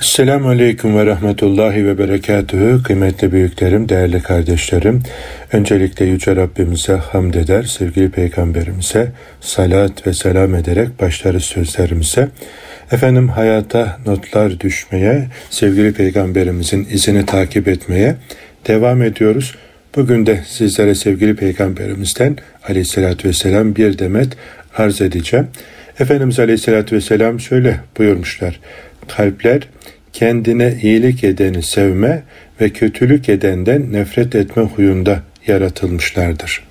Selamun Aleyküm ve Rahmetullahi ve Berekatühü. Kıymetli büyüklerim, değerli kardeşlerim. Öncelikle Yüce Rabbimize hamd eder, sevgili Peygamberimize salat ve selam ederek başlarız sözlerimize. Efendim hayata notlar düşmeye, sevgili Peygamberimizin izini takip etmeye devam ediyoruz. Bugün de sizlere sevgili Peygamberimizden aleyhissalatü vesselam bir demet arz edeceğim. Efendimiz aleyhissalatü vesselam şöyle buyurmuşlar. Kalpler kendine iyilik edeni sevme ve kötülük edenden nefret etme huyunda yaratılmışlardır.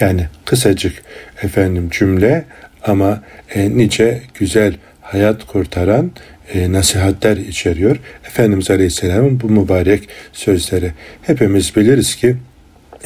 Yani kısacık efendim cümle ama e, nice güzel hayat kurtaran e, nasihatler içeriyor. Efendimiz Aleyhisselam'ın bu mübarek sözleri. Hepimiz biliriz ki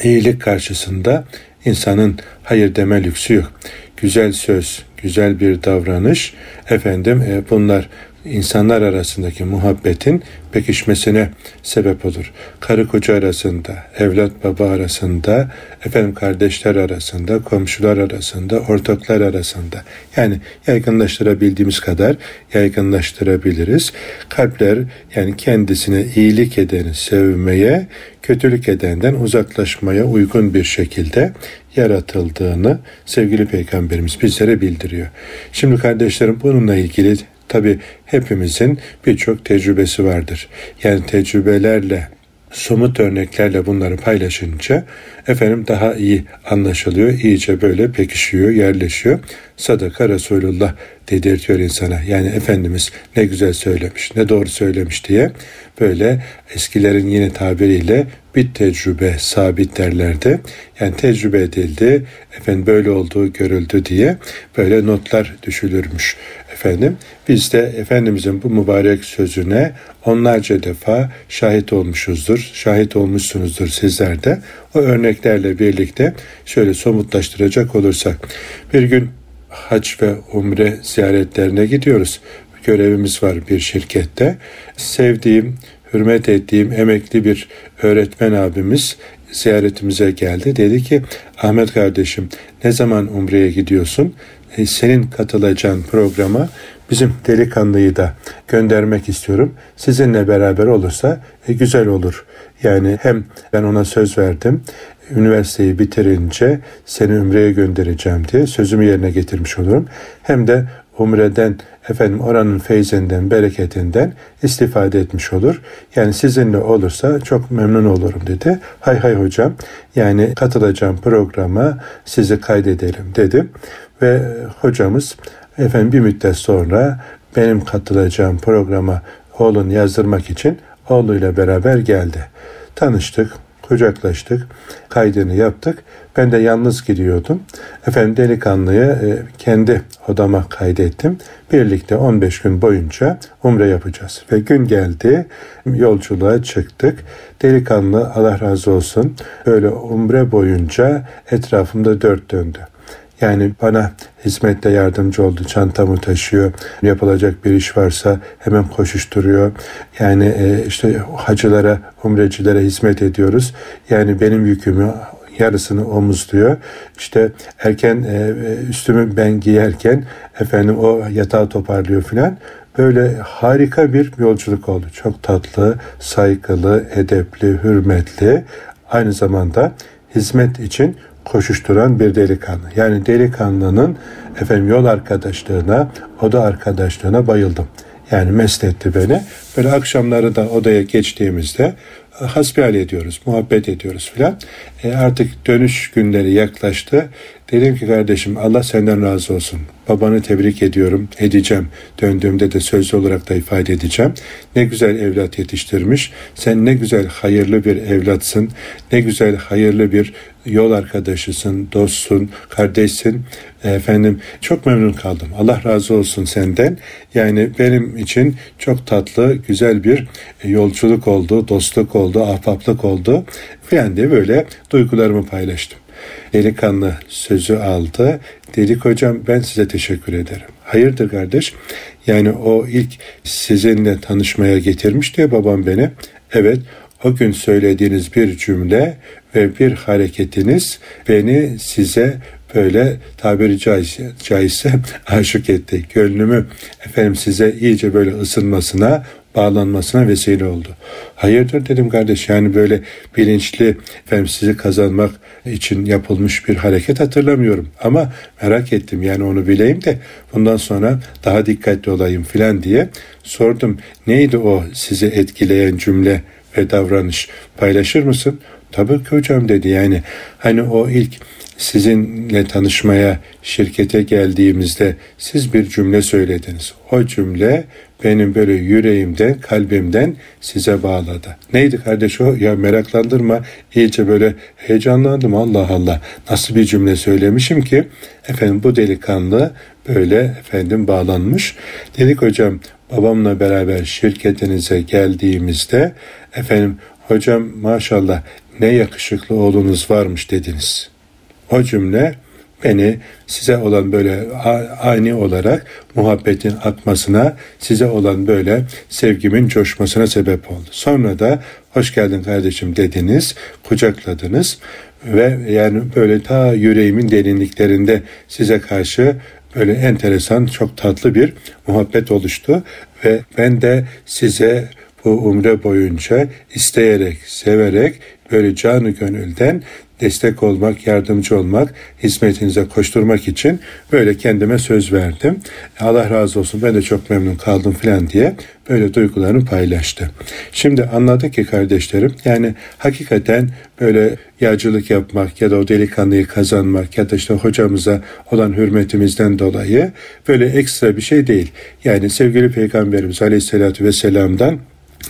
iyilik karşısında insanın hayır deme lüksü yok. Güzel söz, güzel bir davranış efendim e, bunlar insanlar arasındaki muhabbetin pekişmesine sebep olur. Karı koca arasında, evlat baba arasında, efendim kardeşler arasında, komşular arasında, ortaklar arasında. Yani yaygınlaştırabildiğimiz kadar yaygınlaştırabiliriz. Kalpler yani kendisine iyilik edeni sevmeye, kötülük edenden uzaklaşmaya uygun bir şekilde yaratıldığını sevgili peygamberimiz bizlere bildiriyor. Şimdi kardeşlerim bununla ilgili Tabi hepimizin birçok tecrübesi vardır. Yani tecrübelerle somut örneklerle bunları paylaşınca efendim daha iyi anlaşılıyor, iyice böyle pekişiyor, yerleşiyor. Sadaka Resulullah dedirtiyor insana. Yani Efendimiz ne güzel söylemiş, ne doğru söylemiş diye böyle eskilerin yine tabiriyle bir tecrübe sabit derlerdi. Yani tecrübe edildi, efendim böyle olduğu görüldü diye böyle notlar düşülürmüş efendim. Biz de Efendimizin bu mübarek sözüne onlarca defa şahit olmuşuzdur. Şahit olmuşsunuzdur sizler de. O örneklerle birlikte şöyle somutlaştıracak olursak. Bir gün hac ve umre ziyaretlerine gidiyoruz. Görevimiz var bir şirkette. Sevdiğim, hürmet ettiğim emekli bir öğretmen abimiz ziyaretimize geldi. Dedi ki Ahmet kardeşim ne zaman umreye gidiyorsun? E, senin katılacağın programa bizim delikanlıyı da göndermek istiyorum. Sizinle beraber olursa e, güzel olur. Yani hem ben ona söz verdim. Üniversiteyi bitirince seni Ümre'ye göndereceğim diye sözümü yerine getirmiş olurum. Hem de Umre'den efendim oranın feyzinden, bereketinden istifade etmiş olur. Yani sizinle olursa çok memnun olurum dedi. Hay hay hocam yani katılacağım programa sizi kaydedelim dedim. Ve hocamız efendim bir müddet sonra benim katılacağım programa oğlunu yazdırmak için oğluyla beraber geldi. Tanıştık, kucaklaştık, kaydını yaptık. Ben de yalnız gidiyordum. Efendim delikanlıyı e, kendi odama kaydettim. Birlikte 15 gün boyunca umre yapacağız. Ve gün geldi, yolculuğa çıktık. Delikanlı Allah razı olsun öyle umre boyunca etrafımda dört döndü. Yani bana hizmette yardımcı oldu. Çantamı taşıyor. Yapılacak bir iş varsa hemen koşuşturuyor. Yani e, işte hacılara, umrecilere hizmet ediyoruz. Yani benim yükümü yarısını omuzluyor. İşte erken e, üstümü ben giyerken efendim o yatağı toparlıyor filan. Böyle harika bir yolculuk oldu. Çok tatlı, saygılı, edepli, hürmetli. Aynı zamanda hizmet için koşuşturan bir delikanlı. Yani delikanlının efendim yol arkadaşlığına, oda arkadaşlığına bayıldım. Yani mest etti beni. Böyle akşamları da odaya geçtiğimizde hasbihal ediyoruz, muhabbet ediyoruz filan. E artık dönüş günleri yaklaştı. Dedim ki kardeşim Allah senden razı olsun. Babanı tebrik ediyorum, edeceğim. Döndüğümde de sözlü olarak da ifade edeceğim. Ne güzel evlat yetiştirmiş. Sen ne güzel hayırlı bir evlatsın. Ne güzel hayırlı bir yol arkadaşısın, dostsun, kardeşsin. Efendim çok memnun kaldım. Allah razı olsun senden. Yani benim için çok tatlı, güzel bir yolculuk oldu, dostluk oldu, ahbaplık oldu. Filan diye böyle duygularımı paylaştım. Delikanlı sözü aldı. Dedik hocam ben size teşekkür ederim. Hayırdır kardeş? Yani o ilk sizinle tanışmaya getirmişti ya babam beni. Evet o gün söylediğiniz bir cümle ve bir hareketiniz beni size böyle tabiri caizse, caizse aşık etti. Gönlümü efendim size iyice böyle ısınmasına, bağlanmasına vesile oldu. Hayırdır dedim kardeş yani böyle bilinçli efendim sizi kazanmak için yapılmış bir hareket hatırlamıyorum. Ama merak ettim yani onu bileyim de bundan sonra daha dikkatli olayım filan diye sordum. Neydi o sizi etkileyen cümle ve davranış paylaşır mısın? Tabii ki hocam dedi yani hani o ilk sizinle tanışmaya şirkete geldiğimizde siz bir cümle söylediniz. O cümle benim böyle yüreğimden, kalbimden size bağladı. Neydi kardeş o? Ya meraklandırma. İyice böyle heyecanlandım. Allah Allah. Nasıl bir cümle söylemişim ki? Efendim bu delikanlı böyle efendim bağlanmış. Dedik hocam babamla beraber şirketinize geldiğimizde efendim hocam maşallah ne yakışıklı oğlunuz varmış dediniz. O cümle beni size olan böyle ani olarak muhabbetin akmasına, size olan böyle sevgimin coşmasına sebep oldu. Sonra da hoş geldin kardeşim dediniz, kucakladınız ve yani böyle ta yüreğimin derinliklerinde size karşı böyle enteresan, çok tatlı bir muhabbet oluştu ve ben de size bu umre boyunca isteyerek, severek böyle canı gönülden destek olmak, yardımcı olmak, hizmetinize koşturmak için böyle kendime söz verdim. Allah razı olsun ben de çok memnun kaldım filan diye böyle duygularını paylaştı. Şimdi anladık ki kardeşlerim yani hakikaten böyle yağcılık yapmak ya da o delikanlıyı kazanmak ya da işte hocamıza olan hürmetimizden dolayı böyle ekstra bir şey değil. Yani sevgili Peygamberimiz Aleyhisselatü Vesselam'dan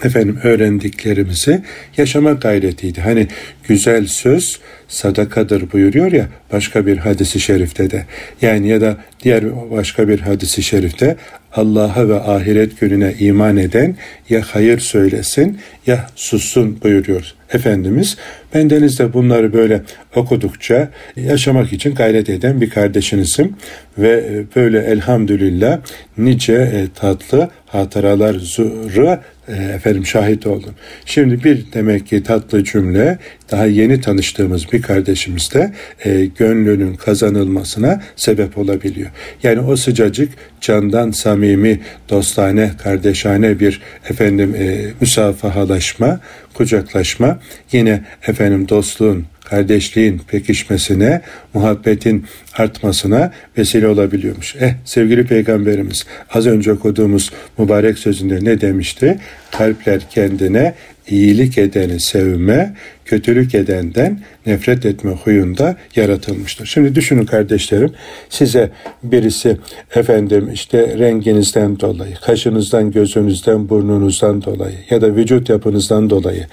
efendim öğrendiklerimizi yaşama gayretiydi. Hani güzel söz sadakadır buyuruyor ya başka bir hadisi şerifte de. Yani ya da diğer başka bir hadisi şerifte Allah'a ve ahiret gününe iman eden ya hayır söylesin ya sussun buyuruyor. Efendimiz bendeniz de bunları böyle okudukça yaşamak için gayret eden bir kardeşinizim ve böyle elhamdülillah nice e, tatlı hatıralar zuru e, efendim şahit oldum. Şimdi bir demek ki tatlı cümle daha yeni tanıştığımız bir kardeşimiz de e, gönlünün kazanılmasına sebep olabiliyor. Yani o sıcacık candan samimi, dostane, kardeşane bir efendim e, müsafahalaşma, kucaklaşma yine efendim dostluğun kardeşliğin pekişmesine, muhabbetin artmasına vesile olabiliyormuş. Eh sevgili peygamberimiz az önce okuduğumuz mübarek sözünde ne demişti? Kalpler kendine iyilik edeni sevme, kötülük edenden nefret etme huyunda yaratılmıştır. Şimdi düşünün kardeşlerim, size birisi efendim işte renginizden dolayı, kaşınızdan, gözünüzden, burnunuzdan dolayı ya da vücut yapınızdan dolayı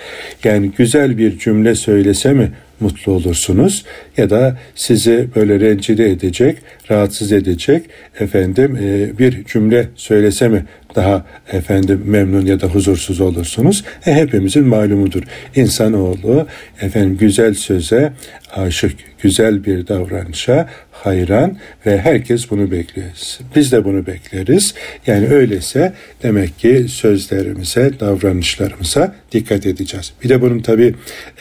yani güzel bir cümle söylese mi mutlu olursunuz ya da sizi böyle rencide edecek, rahatsız edecek efendim e, bir cümle söylese mi daha efendim memnun ya da huzursuz olursunuz. E, hepimizin malumudur. İnsanoğlu efendim güzel söze aşık, güzel bir davranışa hayran ve herkes bunu bekliyor. Biz de bunu bekleriz. Yani öyleyse demek ki sözlerimize, davranışlarımıza dikkat edeceğiz. Bir de bunun tabi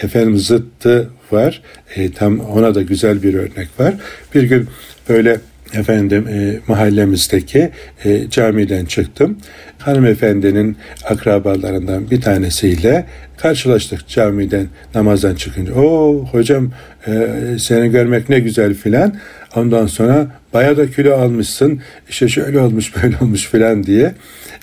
efendim zıttı var. E, tam ona da güzel bir örnek var. Bir gün böyle efendim e, mahallemizdeki e, camiden çıktım. Hanımefendinin akrabalarından bir tanesiyle karşılaştık camiden namazdan çıkınca. O hocam e, seni görmek ne güzel filan. Ondan sonra baya da kilo almışsın. İşte şöyle olmuş böyle olmuş filan diye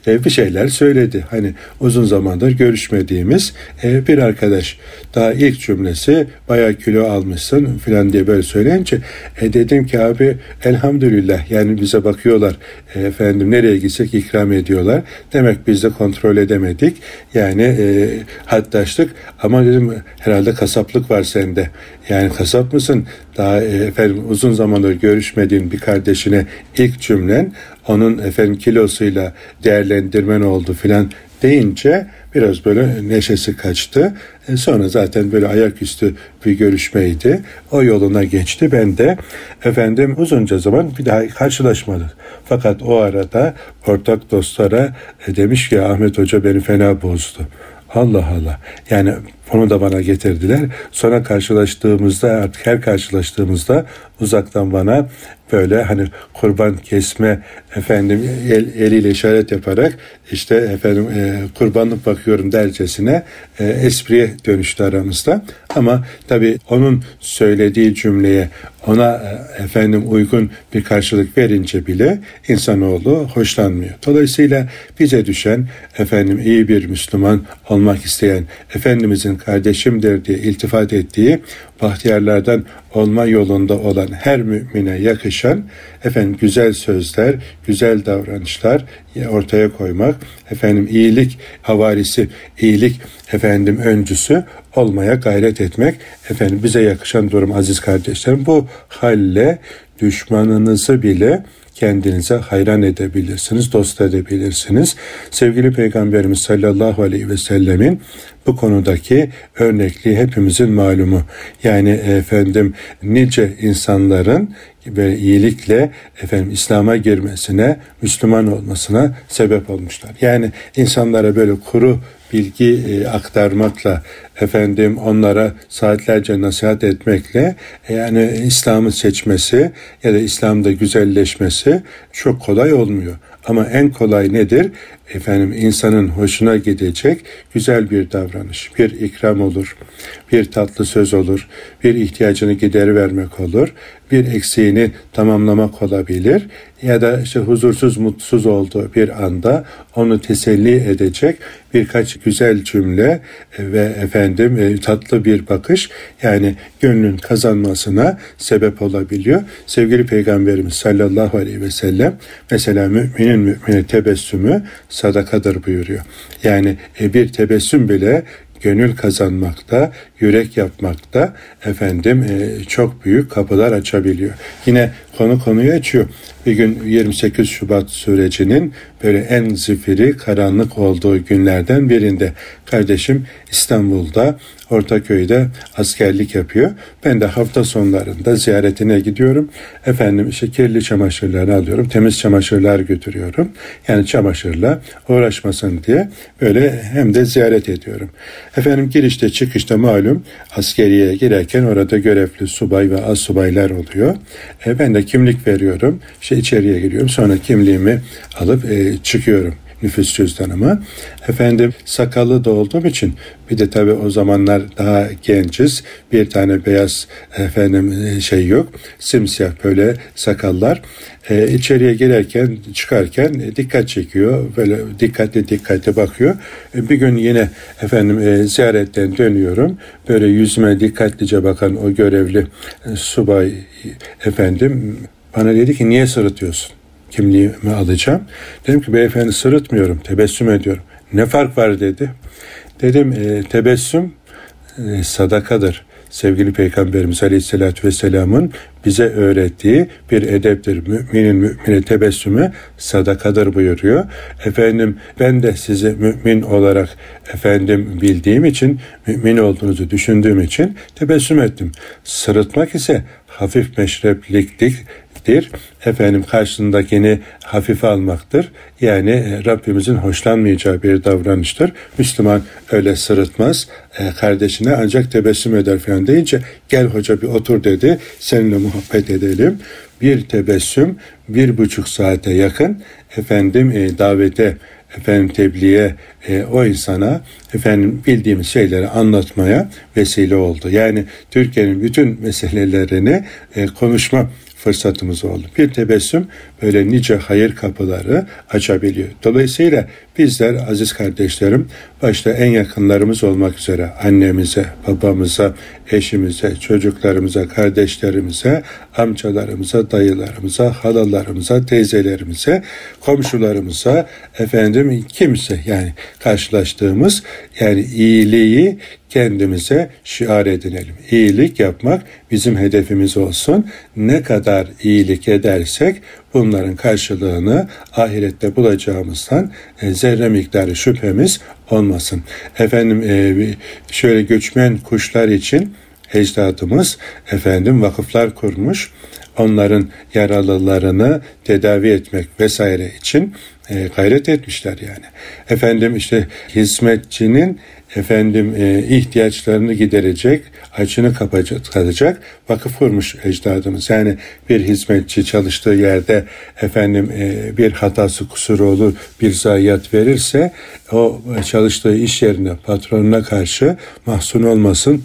e, bir şeyler söyledi. Hani uzun zamandır görüşmediğimiz e, bir arkadaş. Daha ilk cümlesi bayağı kilo almışsın falan diye böyle söyleyince e, dedim ki abi elhamdülillah yani bize bakıyorlar e, efendim nereye gitsek ikram ediyorlar. Demek biz de kontrol edemedik. Yani e, haddaşlık ama dedim herhalde kasaplık var sende. Yani kasap mısın? Daha e, efendim uzun zamandır görüşmediğin bir kardeşine ilk cümlen onun efendim kilosuyla değerlendirmen oldu filan deyince biraz böyle neşesi kaçtı. E sonra zaten böyle ayaküstü bir görüşmeydi. O yoluna geçti. Ben de efendim uzunca zaman bir daha karşılaşmadık. Fakat o arada ortak dostlara e, demiş ki Ahmet Hoca beni fena bozdu. Allah Allah. Yani onu da bana getirdiler. Sonra karşılaştığımızda artık her karşılaştığımızda uzaktan bana böyle hani kurban kesme efendim el, eliyle işaret yaparak işte efendim e, kurbanlık bakıyorum dercesine e, espriye dönüştü aramızda. Ama tabii onun söylediği cümleye ona e, efendim uygun bir karşılık verince bile insanoğlu hoşlanmıyor. Dolayısıyla bize düşen efendim iyi bir Müslüman olmak isteyen Efendimizin kardeşimdir diye iltifat ettiği bahtiyarlardan olma yolunda olan her mümine yakışan efendim güzel sözler, güzel davranışlar ortaya koymak, efendim iyilik havarisi, iyilik efendim öncüsü olmaya gayret etmek efendim bize yakışan durum aziz kardeşlerim. Bu halle düşmanınızı bile kendinize hayran edebilirsiniz, dost edebilirsiniz. Sevgili Peygamberimiz sallallahu aleyhi ve sellemin bu konudaki örnekliği hepimizin malumu. Yani efendim nice insanların ve iyilikle efendim İslam'a girmesine, Müslüman olmasına sebep olmuşlar. Yani insanlara böyle kuru bilgi e, aktarmakla efendim onlara saatlerce nasihat etmekle e, yani İslam'ı seçmesi ya da İslam'da güzelleşmesi çok kolay olmuyor. Ama en kolay nedir? Efendim insanın hoşuna gidecek güzel bir davranış, bir ikram olur, bir tatlı söz olur, bir ihtiyacını gideri vermek olur, bir eksiğini tamamlamak olabilir ya da işte huzursuz, mutsuz olduğu bir anda onu teselli edecek birkaç güzel cümle ve efendim e, tatlı bir bakış yani gönlün kazanmasına sebep olabiliyor. Sevgili Peygamberimiz sallallahu aleyhi ve sellem mesela müminin mümine tebessümü sadakadır buyuruyor. Yani e, bir tebessüm bile gönül kazanmakta, yürek yapmakta efendim e, çok büyük kapılar açabiliyor. Yine konu konuyu açıyor. Bir gün 28 Şubat sürecinin böyle en zifiri karanlık olduğu günlerden birinde kardeşim İstanbul'da Ortaköy'de askerlik yapıyor. Ben de hafta sonlarında ziyaretine gidiyorum. Efendim işte kirli çamaşırlarını alıyorum. Temiz çamaşırlar götürüyorum. Yani çamaşırla uğraşmasın diye böyle hem de ziyaret ediyorum. Efendim girişte çıkışta malum askeriye girerken orada görevli subay ve az subaylar oluyor. E, ben de kimlik veriyorum. İşte içeriye giriyorum. Sonra kimliğimi alıp e, çıkıyorum nüfus cüzdanımı. Efendim sakalı da olduğum için bir de tabii o zamanlar daha genciz. Bir tane beyaz efendim e, şey yok. Simsiyah böyle sakallar. Ee, içeriye girerken çıkarken e, dikkat çekiyor. Böyle dikkatli dikkatli bakıyor. E, bir gün yine efendim e, ziyaretten dönüyorum. Böyle yüzüme dikkatlice bakan o görevli subay efendim bana dedi ki niye sırıtıyorsun? Kimliğimi alacağım. Dedim ki beyefendi sırıtmıyorum, tebessüm ediyorum. Ne fark var dedi. Dedim e, tebessüm e, sadakadır. Sevgili Peygamberimiz Aleyhisselatü Vesselam'ın bize öğrettiği bir edeptir. Müminin mümine tebessümü sadakadır buyuruyor. Efendim ben de sizi mümin olarak efendim bildiğim için mümin olduğunuzu düşündüğüm için tebessüm ettim. Sırıtmak ise hafif meşrepliklik etmektir. Efendim karşısındakini hafife almaktır. Yani e, Rabbimizin hoşlanmayacağı bir davranıştır. Müslüman öyle sırıtmaz. E, kardeşine ancak tebessüm eder falan deyince gel hoca bir otur dedi. Seninle muhabbet edelim. Bir tebessüm bir buçuk saate yakın efendim e, davete efendim tebliğe e, o insana efendim bildiğimiz şeyleri anlatmaya vesile oldu. Yani Türkiye'nin bütün meselelerini e, konuşma fırsatımız oldu. Bir tebessüm böyle nice hayır kapıları açabiliyor. Dolayısıyla bizler aziz kardeşlerim başta en yakınlarımız olmak üzere annemize, babamıza, eşimize, çocuklarımıza, kardeşlerimize, amcalarımıza, dayılarımıza, halalarımıza, teyzelerimize, komşularımıza, efendim kimse yani karşılaştığımız yani iyiliği kendimize şiar edinelim. İyilik yapmak bizim hedefimiz olsun. Ne kadar iyilik edersek bunların karşılığını ahirette bulacağımızdan e, zerre miktarı şüphemiz olmasın. Efendim e, şöyle göçmen kuşlar için ecdadımız efendim vakıflar kurmuş. Onların yaralılarını tedavi etmek vesaire için e, gayret etmişler yani. Efendim işte hizmetçinin efendim e, ihtiyaçlarını giderecek, açını kapatacak vakıf kurmuş ecdadımız. Yani bir hizmetçi çalıştığı yerde efendim e, bir hatası kusuru olur, bir zayiat verirse o çalıştığı iş yerine patronuna karşı mahzun olmasın,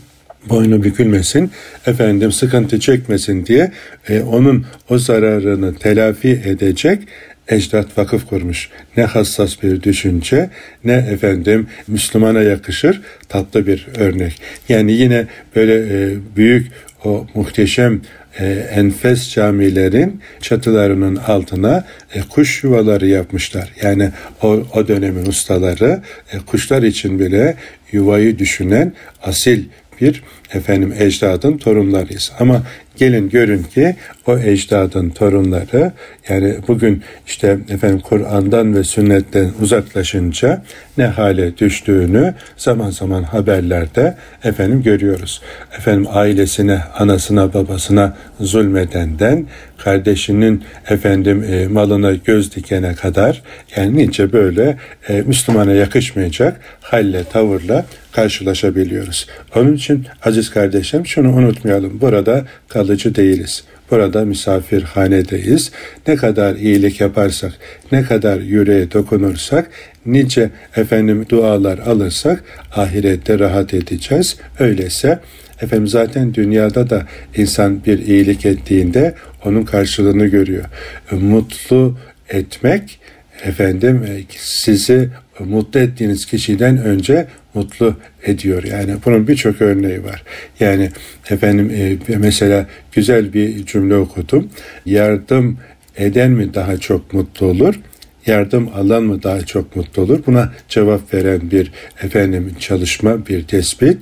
boynu bükülmesin, efendim sıkıntı çekmesin diye e, onun o zararını telafi edecek ecdat vakıf kurmuş. Ne hassas bir düşünce ne efendim Müslümana yakışır tatlı bir örnek. Yani yine böyle e, büyük o muhteşem e, enfes camilerin çatılarının altına e, kuş yuvaları yapmışlar. Yani o, o dönemin ustaları e, kuşlar için bile yuvayı düşünen asil bir efendim ecdadın torunlarıyız. Ama gelin görün ki o ecdadın torunları yani bugün işte efendim Kur'an'dan ve sünnetten uzaklaşınca ne hale düştüğünü zaman zaman haberlerde efendim görüyoruz. Efendim ailesine, anasına, babasına zulmedenden kardeşinin efendim e, malına göz dikene kadar yani nice böyle e, Müslümana yakışmayacak halle, tavırla karşılaşabiliyoruz. Onun için aziz kardeşim şunu unutmayalım. Burada kalıcı değiliz. Burada misafirhanedeyiz. Ne kadar iyilik yaparsak, ne kadar yüreğe dokunursak, nice efendim dualar alırsak ahirette rahat edeceğiz. Öyleyse efendim zaten dünyada da insan bir iyilik ettiğinde onun karşılığını görüyor. Mutlu etmek efendim sizi mutlu ettiğiniz kişiden önce mutlu ediyor. Yani bunun birçok örneği var. Yani efendim e, mesela güzel bir cümle okudum. Yardım eden mi daha çok mutlu olur? yardım alan mı daha çok mutlu olur? Buna cevap veren bir efendim çalışma, bir tespit.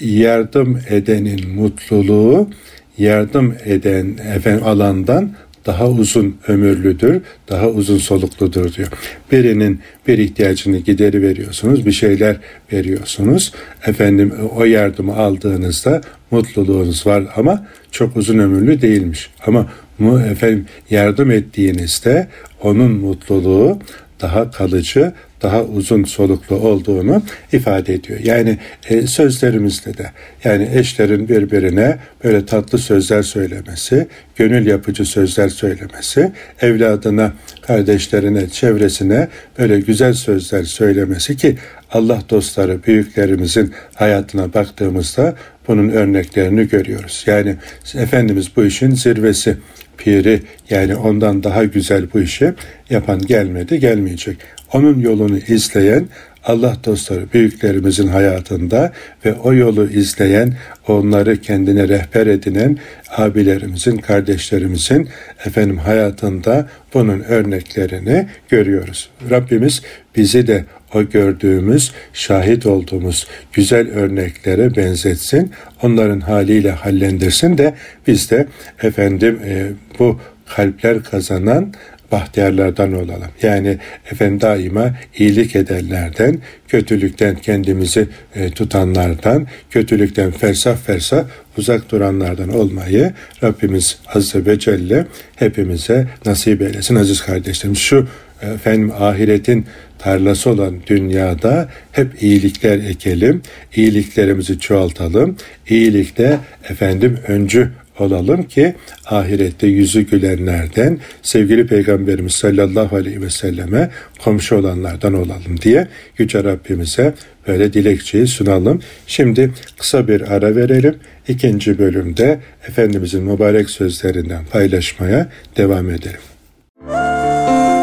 Yardım edenin mutluluğu yardım eden efendim alandan daha uzun ömürlüdür, daha uzun solukludur diyor. Birinin bir ihtiyacını gideri veriyorsunuz, bir şeyler veriyorsunuz. Efendim o yardımı aldığınızda mutluluğunuz var ama çok uzun ömürlü değilmiş. Ama mu efendim yardım ettiğinizde onun mutluluğu daha kalıcı, daha uzun soluklu olduğunu ifade ediyor. Yani e, sözlerimizde de yani eşlerin birbirine böyle tatlı sözler söylemesi, gönül yapıcı sözler söylemesi, evladına, kardeşlerine, çevresine böyle güzel sözler söylemesi ki Allah dostları, büyüklerimizin hayatına baktığımızda bunun örneklerini görüyoruz. Yani Efendimiz bu işin zirvesi piri yani ondan daha güzel bu işi yapan gelmedi, gelmeyecek. Onun yolunu izleyen Allah dostları büyüklerimizin hayatında ve o yolu izleyen, onları kendine rehber edinen abilerimizin, kardeşlerimizin efendim hayatında bunun örneklerini görüyoruz. Rabbimiz bizi de o gördüğümüz, şahit olduğumuz güzel örneklere benzetsin, onların haliyle hallendirsin de biz de efendim e, bu kalpler kazanan bahtiyarlardan olalım. Yani efendim daima iyilik edenlerden, kötülükten kendimizi e, tutanlardan, kötülükten fersah fersah uzak duranlardan olmayı Rabbimiz Azze ve Celle hepimize nasip eylesin aziz kardeşlerim. Şu efendim ahiretin tarlası olan dünyada hep iyilikler ekelim, iyiliklerimizi çoğaltalım, iyilikte efendim öncü olalım ki ahirette yüzü gülenlerden sevgili Peygamberimiz sallallahu aleyhi ve selleme komşu olanlardan olalım diye Yüce Rabbimize böyle dilekçeyi sunalım. Şimdi kısa bir ara verelim. İkinci bölümde Efendimizin mübarek sözlerinden paylaşmaya devam edelim.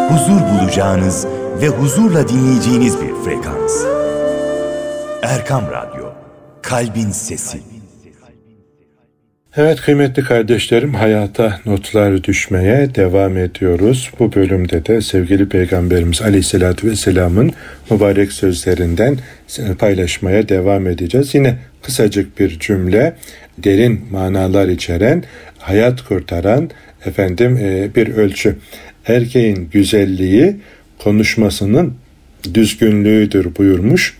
Huzur bulacağınız ve huzurla dinleyeceğiniz bir frekans. Erkam Radyo, Kalbin Sesi. Evet kıymetli kardeşlerim hayata notlar düşmeye devam ediyoruz. Bu bölümde de sevgili Peygamberimiz Aleyhisselatü Vesselam'ın mübarek sözlerinden paylaşmaya devam edeceğiz. Yine kısacık bir cümle derin manalar içeren, hayat kurtaran efendim e, bir ölçü. Erkeğin güzelliği konuşmasının düzgünlüğüdür buyurmuş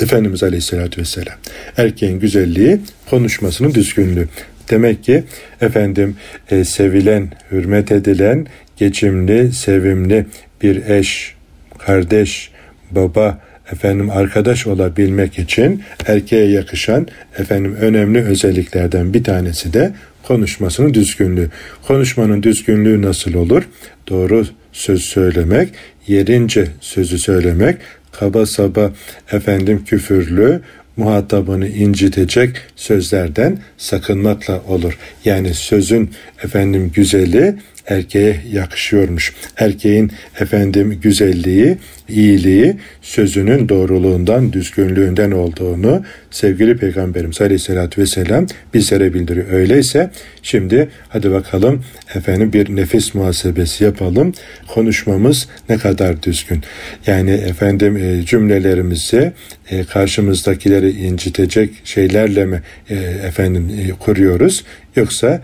Efendimiz Aleyhisselatü Vesselam. Erkeğin güzelliği konuşmasının düzgünlüğü. Demek ki efendim e, sevilen, hürmet edilen, geçimli, sevimli bir eş kardeş, baba, efendim arkadaş olabilmek için erkeğe yakışan efendim önemli özelliklerden bir tanesi de konuşmasının düzgünlüğü. Konuşmanın düzgünlüğü nasıl olur? Doğru söz söylemek, yerince sözü söylemek, kaba saba efendim küfürlü, muhatabını incitecek sözlerden sakınmakla olur. Yani sözün efendim güzeli erkeğe yakışıyormuş. Erkeğin efendim güzelliği, iyiliği sözünün doğruluğundan, düzgünlüğünden olduğunu sevgili Peygamberimiz Aleyhisselatü Vesselam bizlere bildiriyor. Öyleyse şimdi hadi bakalım efendim bir nefis muhasebesi yapalım. Konuşmamız ne kadar düzgün. Yani efendim e, cümlelerimizi e, karşımızdakileri incitecek şeylerle mi e, efendim kuruyoruz yoksa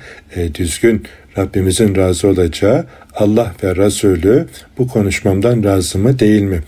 düzgün Rabbimizin razı olacağı Allah ve Resulü bu konuşmamdan razı mı değil mi?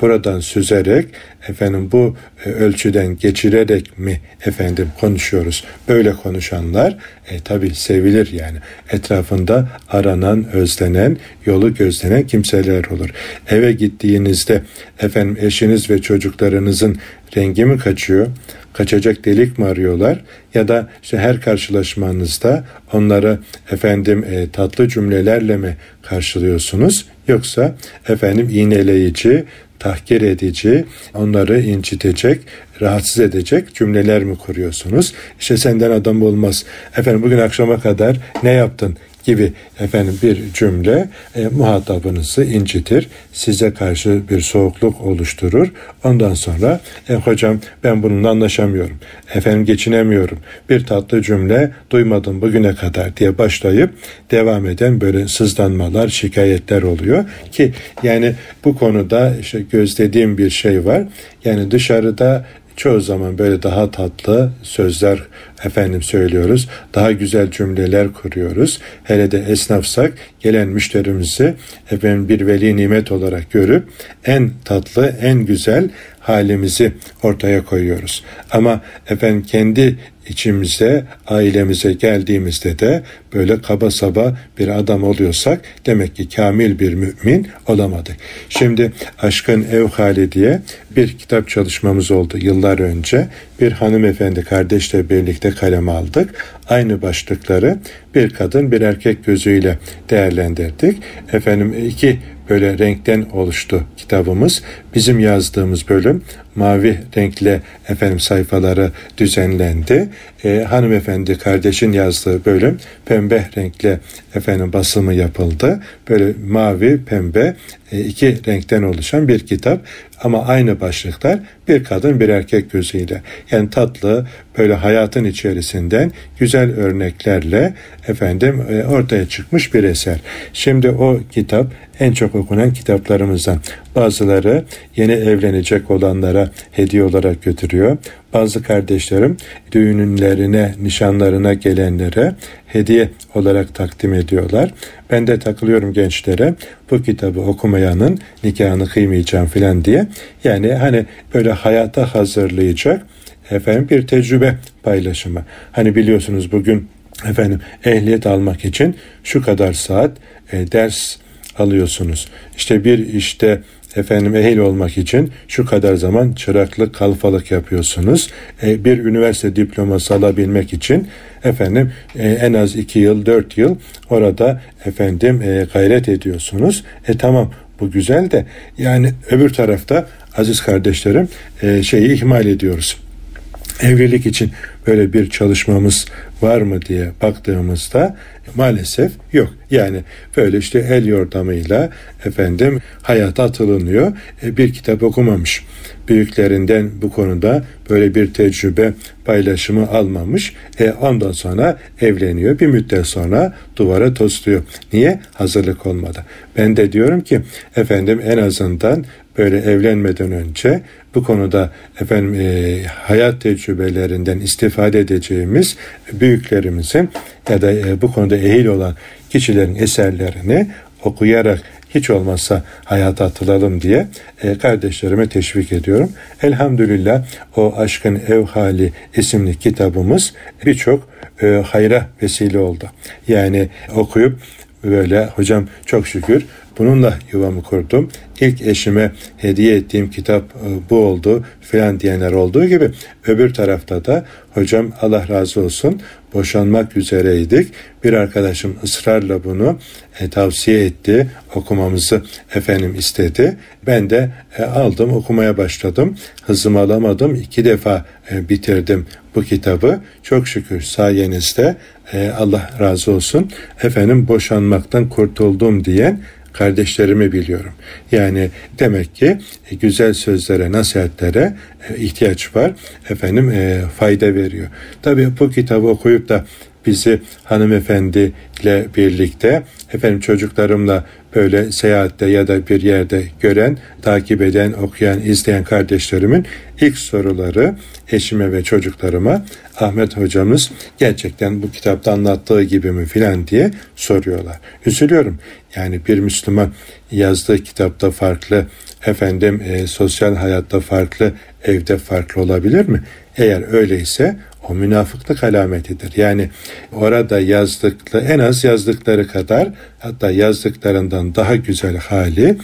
Buradan süzerek efendim bu e, ölçüden geçirerek mi efendim konuşuyoruz? Böyle konuşanlar e, tabi sevilir yani. Etrafında aranan, özlenen, yolu gözlenen kimseler olur. Eve gittiğinizde efendim eşiniz ve çocuklarınızın rengi mi kaçıyor? kaçacak delik mi arıyorlar ya da işte her karşılaşmanızda onları efendim e, tatlı cümlelerle mi karşılıyorsunuz yoksa efendim iğneleyici, tahkir edici, onları incitecek, rahatsız edecek cümleler mi kuruyorsunuz? İşte senden adam olmaz. Efendim bugün akşama kadar ne yaptın? Gibi efendim bir cümle e, muhatabınızı incitir. Size karşı bir soğukluk oluşturur. Ondan sonra e, hocam ben bununla anlaşamıyorum. Efendim geçinemiyorum. Bir tatlı cümle duymadım bugüne kadar diye başlayıp devam eden böyle sızlanmalar, şikayetler oluyor ki yani bu konuda işte gözlediğim bir şey var. Yani dışarıda çoğu zaman böyle daha tatlı sözler efendim söylüyoruz. Daha güzel cümleler kuruyoruz. Hele de esnafsak gelen müşterimizi efendim bir veli nimet olarak görüp en tatlı, en güzel halimizi ortaya koyuyoruz. Ama efendim kendi içimize, ailemize geldiğimizde de böyle kaba saba bir adam oluyorsak demek ki kamil bir mümin olamadık. Şimdi Aşkın Ev Hali diye bir kitap çalışmamız oldu yıllar önce. Bir hanımefendi kardeşle birlikte kaleme aldık. Aynı başlıkları bir kadın bir erkek gözüyle değerlendirdik. Efendim iki böyle renkten oluştu kitabımız. Bizim yazdığımız bölüm mavi renkle efendim sayfaları düzenlendi. E, hanımefendi kardeşin yazdığı bölüm pembe renkle efendim basımı yapıldı. Böyle mavi, pembe e, iki renkten oluşan bir kitap ama aynı başlıklar bir kadın bir erkek gözüyle. Yani tatlı böyle hayatın içerisinden güzel örneklerle efendim e, ortaya çıkmış bir eser. Şimdi o kitap en çok okunan kitaplarımızdan. Bazıları yeni evlenecek olanlara hediye olarak götürüyor. Bazı kardeşlerim düğünlerine, nişanlarına gelenlere hediye olarak takdim ediyorlar. Ben de takılıyorum gençlere bu kitabı okumayanın nikahını kıymayacağım filan diye. Yani hani böyle hayata hazırlayacak efendim bir tecrübe paylaşımı. Hani biliyorsunuz bugün efendim ehliyet almak için şu kadar saat e, ders alıyorsunuz. İşte bir işte efendim ehil olmak için şu kadar zaman çıraklık, kalfalık yapıyorsunuz. E, bir üniversite diploması alabilmek için efendim e, en az iki yıl, dört yıl orada efendim e, gayret ediyorsunuz. E tamam bu güzel de yani öbür tarafta aziz kardeşlerim e, şeyi ihmal ediyoruz. Evlilik için böyle bir çalışmamız var mı diye baktığımızda maalesef yok. Yani böyle işte el yordamıyla efendim hayata atılınıyor. E, bir kitap okumamış. Büyüklerinden bu konuda böyle bir tecrübe paylaşımı almamış. E, ondan sonra evleniyor. Bir müddet sonra duvara tosluyor. Niye? Hazırlık olmadı. Ben de diyorum ki efendim en azından böyle evlenmeden önce bu konuda efendim e, hayat tecrübelerinden istifade edeceğimiz büyüklerimizin ya da e, bu konuda ehil olan kişilerin eserlerini okuyarak hiç olmazsa hayata atılalım diye e, kardeşlerime teşvik ediyorum. Elhamdülillah o Aşkın Ev Hali isimli kitabımız birçok e, hayra vesile oldu. Yani okuyup böyle hocam çok şükür Bununla yuvamı kurdum. İlk eşime hediye ettiğim kitap e, bu oldu filan diyenler olduğu gibi öbür tarafta da hocam Allah razı olsun boşanmak üzereydik. Bir arkadaşım ısrarla bunu e, tavsiye etti. Okumamızı efendim istedi. Ben de e, aldım okumaya başladım. Hızımı alamadım. iki defa e, bitirdim bu kitabı. Çok şükür sayenizde e, Allah razı olsun. Efendim boşanmaktan kurtuldum diyen kardeşlerimi biliyorum. Yani demek ki e, güzel sözlere, nasihatlere e, ihtiyaç var. Efendim e, fayda veriyor. Tabii bu kitabı okuyup da bizi hanımefendiyle birlikte efendim çocuklarımla böyle seyahatte ya da bir yerde gören, takip eden, okuyan, izleyen kardeşlerimin ilk soruları eşime ve çocuklarıma Ahmet hocamız gerçekten bu kitapta anlattığı gibi mi filan diye soruyorlar. Üzülüyorum. Yani bir Müslüman yazdığı kitapta farklı, efendim e, sosyal hayatta farklı, evde farklı olabilir mi? Eğer öyleyse o münafıklık alametidir. Yani orada yazdıkları en az yazdıkları kadar hatta yazdıklarından daha güzel hali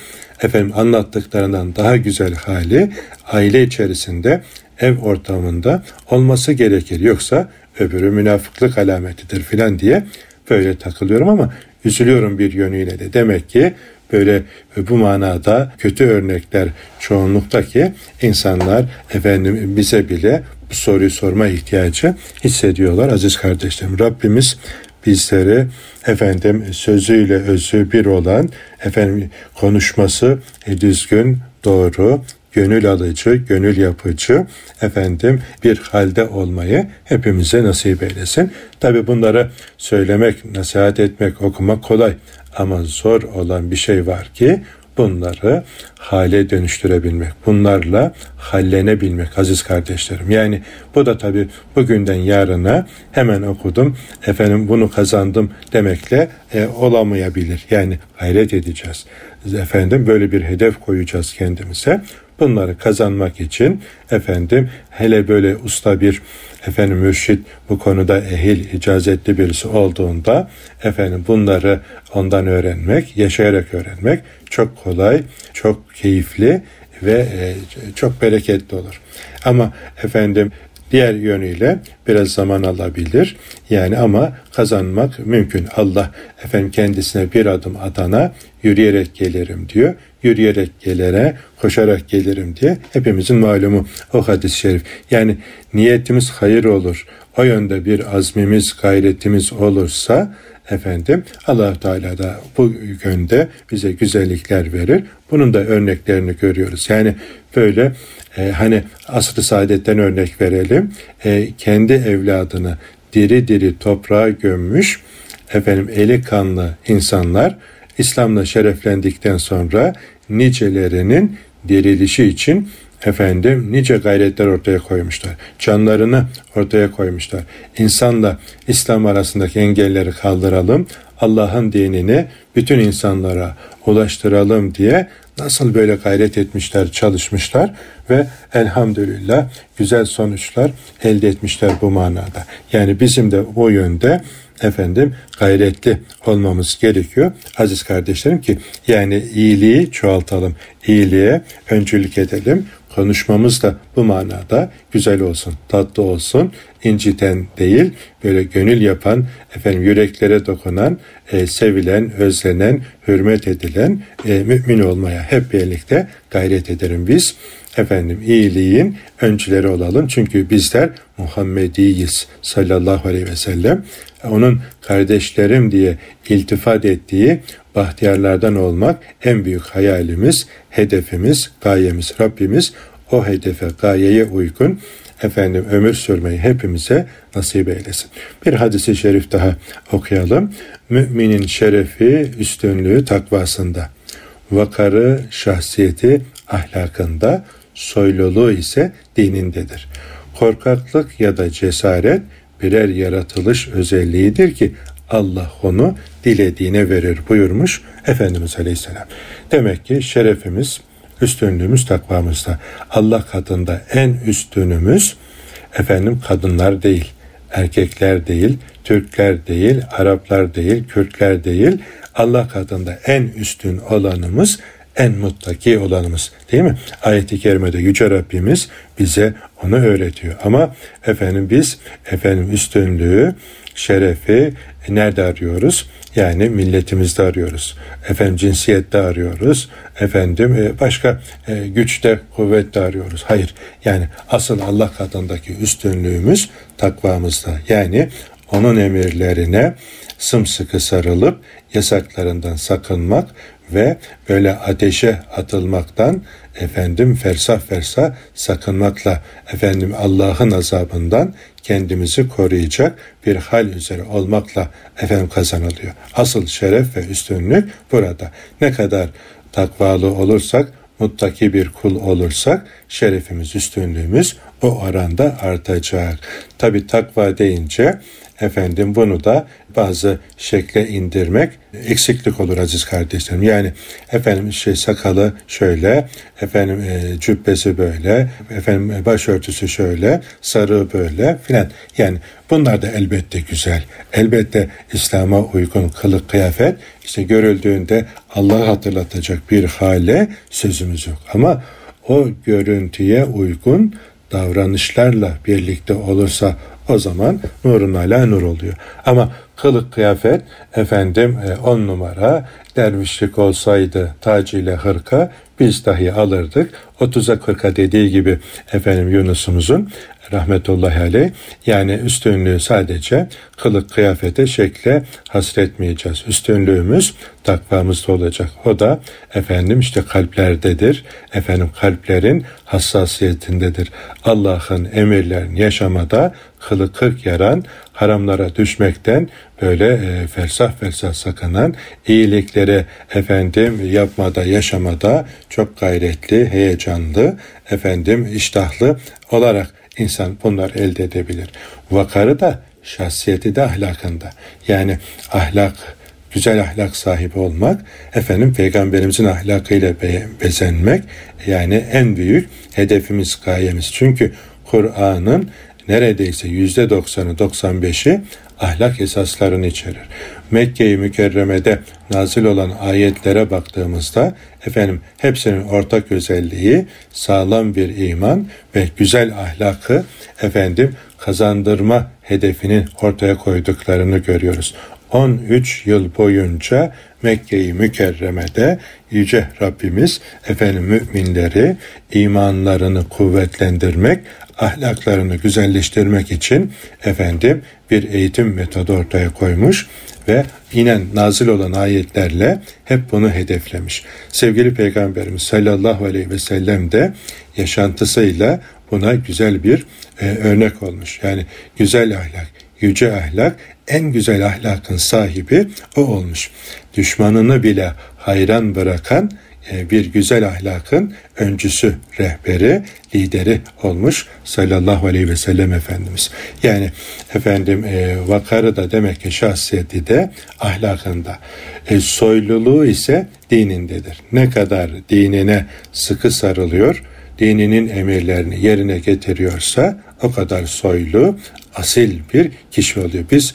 efendim anlattıklarından daha güzel hali aile içerisinde ev ortamında olması gerekir. Yoksa öbürü münafıklık alametidir filan diye böyle takılıyorum ama üzülüyorum bir yönüyle de. Demek ki böyle bu manada kötü örnekler çoğunlukta ki insanlar efendim bize bile bu soruyu sorma ihtiyacı hissediyorlar aziz kardeşlerim. Rabbimiz bizleri efendim sözüyle özü bir olan efendim konuşması düzgün, doğru, gönül alıcı, gönül yapıcı efendim bir halde olmayı hepimize nasip eylesin. Tabi bunları söylemek, nasihat etmek, okumak kolay ama zor olan bir şey var ki bunları hale dönüştürebilmek, bunlarla hallenebilmek aziz kardeşlerim. Yani bu da tabi bugünden yarına hemen okudum, efendim bunu kazandım demekle e, olamayabilir. Yani hayret edeceğiz. Efendim böyle bir hedef koyacağız kendimize. Bunları kazanmak için efendim hele böyle usta bir efendim mürşit bu konuda ehil icazetli birisi olduğunda efendim bunları ondan öğrenmek, yaşayarak öğrenmek çok kolay, çok keyifli ve e, çok bereketli olur. Ama efendim Diğer yönüyle biraz zaman alabilir. Yani ama kazanmak mümkün. Allah efendim kendisine bir adım atana yürüyerek gelirim diyor. Yürüyerek gelene koşarak gelirim diye hepimizin malumu o hadis-i şerif. Yani niyetimiz hayır olur. O yönde bir azmimiz, gayretimiz olursa efendim allah Teala da bu yönde bize güzellikler verir. Bunun da örneklerini görüyoruz. Yani böyle e, hani asr-ı saadetten örnek verelim. E, kendi evladını diri diri toprağa gömmüş efendim eli kanlı insanlar İslam'la şereflendikten sonra nicelerinin dirilişi için efendim nice gayretler ortaya koymuşlar. Canlarını ortaya koymuşlar. İnsanla İslam arasındaki engelleri kaldıralım. Allah'ın dinini bütün insanlara ulaştıralım diye nasıl böyle gayret etmişler, çalışmışlar ve elhamdülillah güzel sonuçlar elde etmişler bu manada. Yani bizim de o yönde efendim gayretli olmamız gerekiyor. Aziz kardeşlerim ki yani iyiliği çoğaltalım, iyiliğe öncülük edelim. Konuşmamız da bu manada güzel olsun, tatlı olsun, inciten değil, böyle gönül yapan, efendim yüreklere dokunan, e, sevilen, özlenen, hürmet edilen e, mümin olmaya hep birlikte gayret ederim biz. Efendim iyiliğin öncüleri olalım. Çünkü bizler Muhammediyiz sallallahu aleyhi ve sellem. Onun kardeşlerim diye iltifat ettiği bahtiyarlardan olmak en büyük hayalimiz, hedefimiz, gayemiz. Rabbimiz o hedefe, gayeye uygun efendim ömür sürmeyi hepimize nasip eylesin. Bir hadisi şerif daha okuyalım. Müminin şerefi, üstünlüğü takvasında. Vakarı, şahsiyeti ahlakında, soyluluğu ise dinindedir. Korkaklık ya da cesaret birer yaratılış özelliğidir ki Allah onu dilediğine verir buyurmuş Efendimiz Aleyhisselam. Demek ki şerefimiz, üstünlüğümüz takvamızda. Allah katında en üstünümüz efendim kadınlar değil, erkekler değil, Türkler değil, Araplar değil, Kürtler değil. Allah katında en üstün olanımız en muttaki olanımız değil mi? Ayet-i kerimede Yüce Rabbimiz bize onu öğretiyor. Ama efendim biz efendim üstünlüğü, şerefi nerede arıyoruz? Yani milletimizde arıyoruz. Efendim cinsiyette arıyoruz. Efendim e, başka e, güçte, kuvvette arıyoruz. Hayır. Yani asıl Allah katındaki üstünlüğümüz takvamızda. Yani onun emirlerine sımsıkı sarılıp yasaklarından sakınmak ve böyle ateşe atılmaktan efendim fersah fersah sakınmakla efendim Allah'ın azabından kendimizi koruyacak bir hal üzere olmakla efendim kazanılıyor. Asıl şeref ve üstünlük burada. Ne kadar takvalı olursak, muttaki bir kul olursak şerefimiz, üstünlüğümüz o oranda artacak. Tabi takva deyince efendim bunu da bazı şekle indirmek eksiklik olur aziz kardeşlerim. Yani efendim şey sakalı şöyle, efendim e, cübbesi böyle, efendim başörtüsü şöyle, sarığı böyle filan. Yani bunlar da elbette güzel. Elbette İslam'a uygun kılık kıyafet işte görüldüğünde Allah'ı hatırlatacak bir hale sözümüz yok. Ama o görüntüye uygun davranışlarla birlikte olursa o zaman nurun ala nur oluyor. Ama kılık kıyafet efendim e, on numara dervişlik olsaydı tacıyla hırka biz dahi alırdık. 30'a 40'a dediği gibi efendim Yunus'umuzun rahmetullahi aleyh yani üstünlüğü sadece kılık kıyafete şekle hasretmeyeceğiz. Üstünlüğümüz takvamızda olacak. O da efendim işte kalplerdedir. Efendim kalplerin hassasiyetindedir. Allah'ın emirlerini yaşamada kılı kırk yaran haramlara düşmekten böyle e, felsah felsah sakınan iyiliklere efendim yapmada yaşamada çok gayretli, heyecanlı, efendim iştahlı olarak insan bunlar elde edebilir. Vakarı da şahsiyeti de ahlakında. Yani ahlak güzel ahlak sahibi olmak, efendim peygamberimizin ahlakıyla be bezenmek yani en büyük hedefimiz, gayemiz. Çünkü Kur'an'ın neredeyse yüzde doksanı, doksan beşi ahlak esaslarını içerir. Mekke-i Mükerreme'de nazil olan ayetlere baktığımızda efendim hepsinin ortak özelliği sağlam bir iman ve güzel ahlakı efendim kazandırma hedefinin ortaya koyduklarını görüyoruz. 13 yıl boyunca Mekke-i Mükerreme'de Yüce Rabbimiz efendim müminleri imanlarını kuvvetlendirmek, ahlaklarını güzelleştirmek için efendim bir eğitim metodu ortaya koymuş ve inen nazil olan ayetlerle hep bunu hedeflemiş. Sevgili Peygamberimiz sallallahu aleyhi ve sellem de yaşantısıyla buna güzel bir e, örnek olmuş. Yani güzel ahlak, yüce ahlak, en güzel ahlakın sahibi o olmuş. Düşmanını bile hayran bırakan e, bir güzel ahlakın öncüsü, rehberi, lideri olmuş sallallahu aleyhi ve sellem Efendimiz. Yani efendim e, vakarı da demek ki şahsiyeti de ahlakında. E, soyluluğu ise dinindedir. Ne kadar dinine sıkı sarılıyor, dininin emirlerini yerine getiriyorsa o kadar soylu, asil bir kişi oluyor. Biz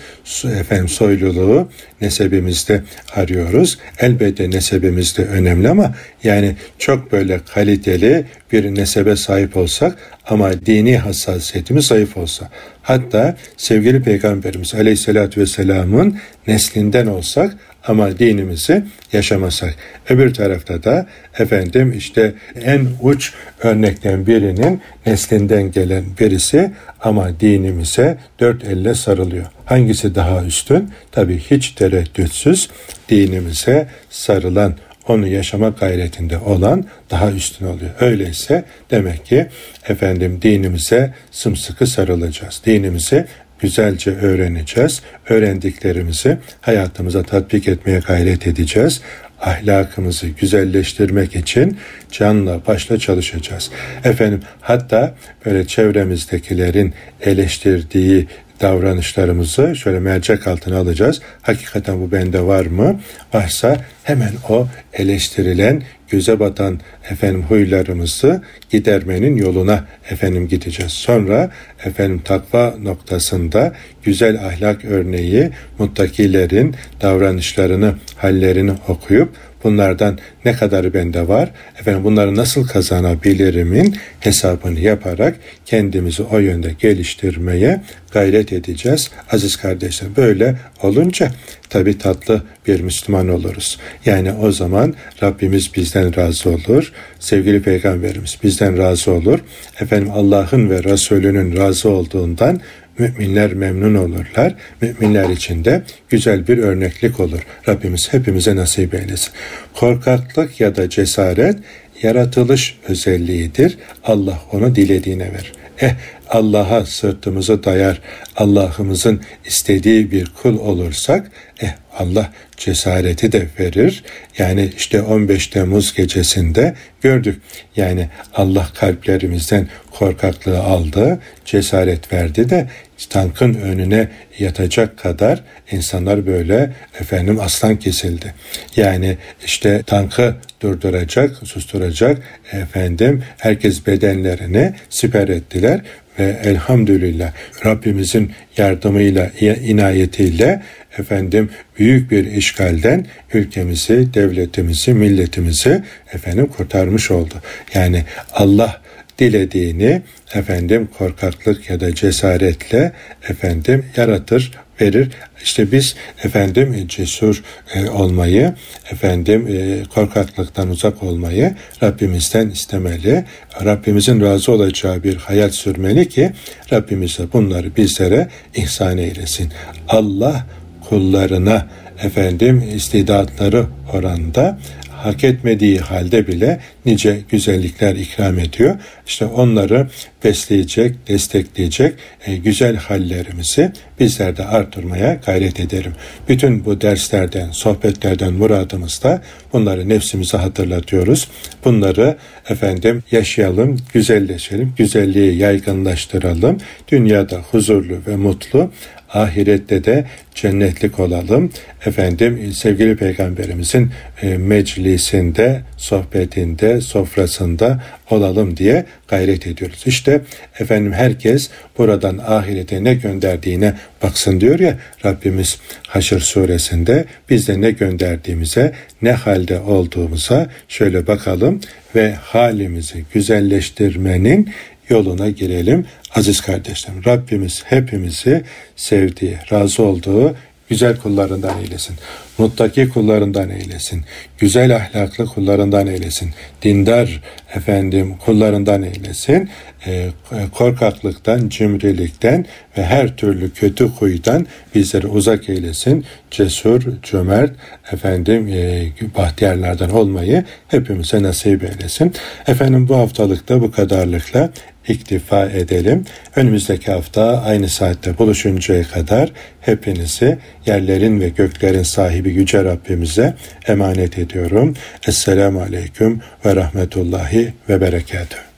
efendim soyluluğu nesebimizde arıyoruz. Elbette nesebimiz de önemli ama yani çok böyle kaliteli bir nesebe sahip olsak ama dini hassasiyetimiz zayıf olsa. Hatta sevgili Peygamberimiz Aleyhisselatü Vesselam'ın neslinden olsak ama dinimizi yaşamasak. Öbür tarafta da efendim işte en uç örnekten birinin neslinden gelen birisi ama dinimize dört elle sarılıyor. Hangisi daha üstün? Tabii hiç tereddütsüz dinimize sarılan onu yaşama gayretinde olan daha üstün oluyor. Öyleyse demek ki efendim dinimize sımsıkı sarılacağız. Dinimizi güzelce öğreneceğiz. Öğrendiklerimizi hayatımıza tatbik etmeye gayret edeceğiz. Ahlakımızı güzelleştirmek için canla başla çalışacağız. Efendim hatta böyle çevremizdekilerin eleştirdiği davranışlarımızı şöyle mercek altına alacağız. Hakikaten bu bende var mı? Varsa hemen o eleştirilen göze batan efendim huylarımızı gidermenin yoluna efendim gideceğiz. Sonra efendim takva noktasında güzel ahlak örneği muttakilerin davranışlarını, hallerini okuyup bunlardan ne kadarı bende var, efendim bunları nasıl kazanabilirimin hesabını yaparak kendimizi o yönde geliştirmeye gayret edeceğiz. Aziz kardeşler böyle olunca tabi tatlı bir Müslüman oluruz. Yani o zaman Rabbimiz bizden razı olur. Sevgili Peygamberimiz bizden razı olur. Efendim Allah'ın ve Resulünün razı olduğundan müminler memnun olurlar. Müminler için de güzel bir örneklik olur. Rabbimiz hepimize nasip eylesin. Korkaklık ya da cesaret yaratılış özelliğidir. Allah onu dilediğine verir. Eh Allah'a sırtımızı dayar, Allah'ımızın istediği bir kul olursak, eh Allah cesareti de verir. Yani işte 15 Temmuz gecesinde gördük. Yani Allah kalplerimizden korkaklığı aldı, cesaret verdi de tankın önüne yatacak kadar insanlar böyle efendim aslan kesildi. Yani işte tankı durduracak, susturacak efendim herkes bedenlerini siper ettiler ve elhamdülillah Rabbimizin yardımıyla, inayetiyle efendim büyük bir işgalden ülkemizi, devletimizi, milletimizi efendim kurtarmış oldu. Yani Allah dilediğini efendim korkaklık ya da cesaretle efendim yaratır, verir. İşte biz efendim cesur e, olmayı, efendim e, korkaklıktan uzak olmayı Rabbimizden istemeli. Rabbimizin razı olacağı bir hayat sürmeli ki Rabbimiz de bunları bizlere ihsan eylesin. Allah kullarına efendim istidatları oranda hak etmediği halde bile nice güzellikler ikram ediyor. İşte onları besleyecek, destekleyecek e, güzel hallerimizi bizler de artırmaya gayret edelim. Bütün bu derslerden, sohbetlerden muradımız da bunları nefsimize hatırlatıyoruz. Bunları efendim yaşayalım, güzelleşelim, güzelliği yaygınlaştıralım. Dünyada huzurlu ve mutlu, ahirette de cennetlik olalım. Efendim sevgili peygamberimizin e, meclisinde, sohbetinde, sofrasında olalım diye gayret ediyoruz. İşte efendim herkes buradan ahirete ne gönderdiğine baksın diyor ya Rabbimiz Haşr suresinde biz de ne gönderdiğimize ne halde olduğumuza şöyle bakalım ve halimizi güzelleştirmenin yoluna girelim. Aziz kardeşlerim Rabbimiz hepimizi sevdiği, razı olduğu güzel kullarından eylesin. Muttaki kullarından eylesin. Güzel ahlaklı kullarından eylesin. Dindar efendim kullarından eylesin. E, korkaklıktan, cimrilikten ve her türlü kötü huydan bizleri uzak eylesin. Cesur, cömert, efendim e, bahtiyarlardan olmayı hepimize nasip eylesin. Efendim bu haftalıkta bu kadarlıkla iktifa edelim. Önümüzdeki hafta aynı saatte buluşuncaya kadar hepinizi yerlerin ve göklerin sahibi Yüce Rabbimize emanet ediyorum. Esselamu Aleyküm ve Rahmetullahi ve Berekatuhu.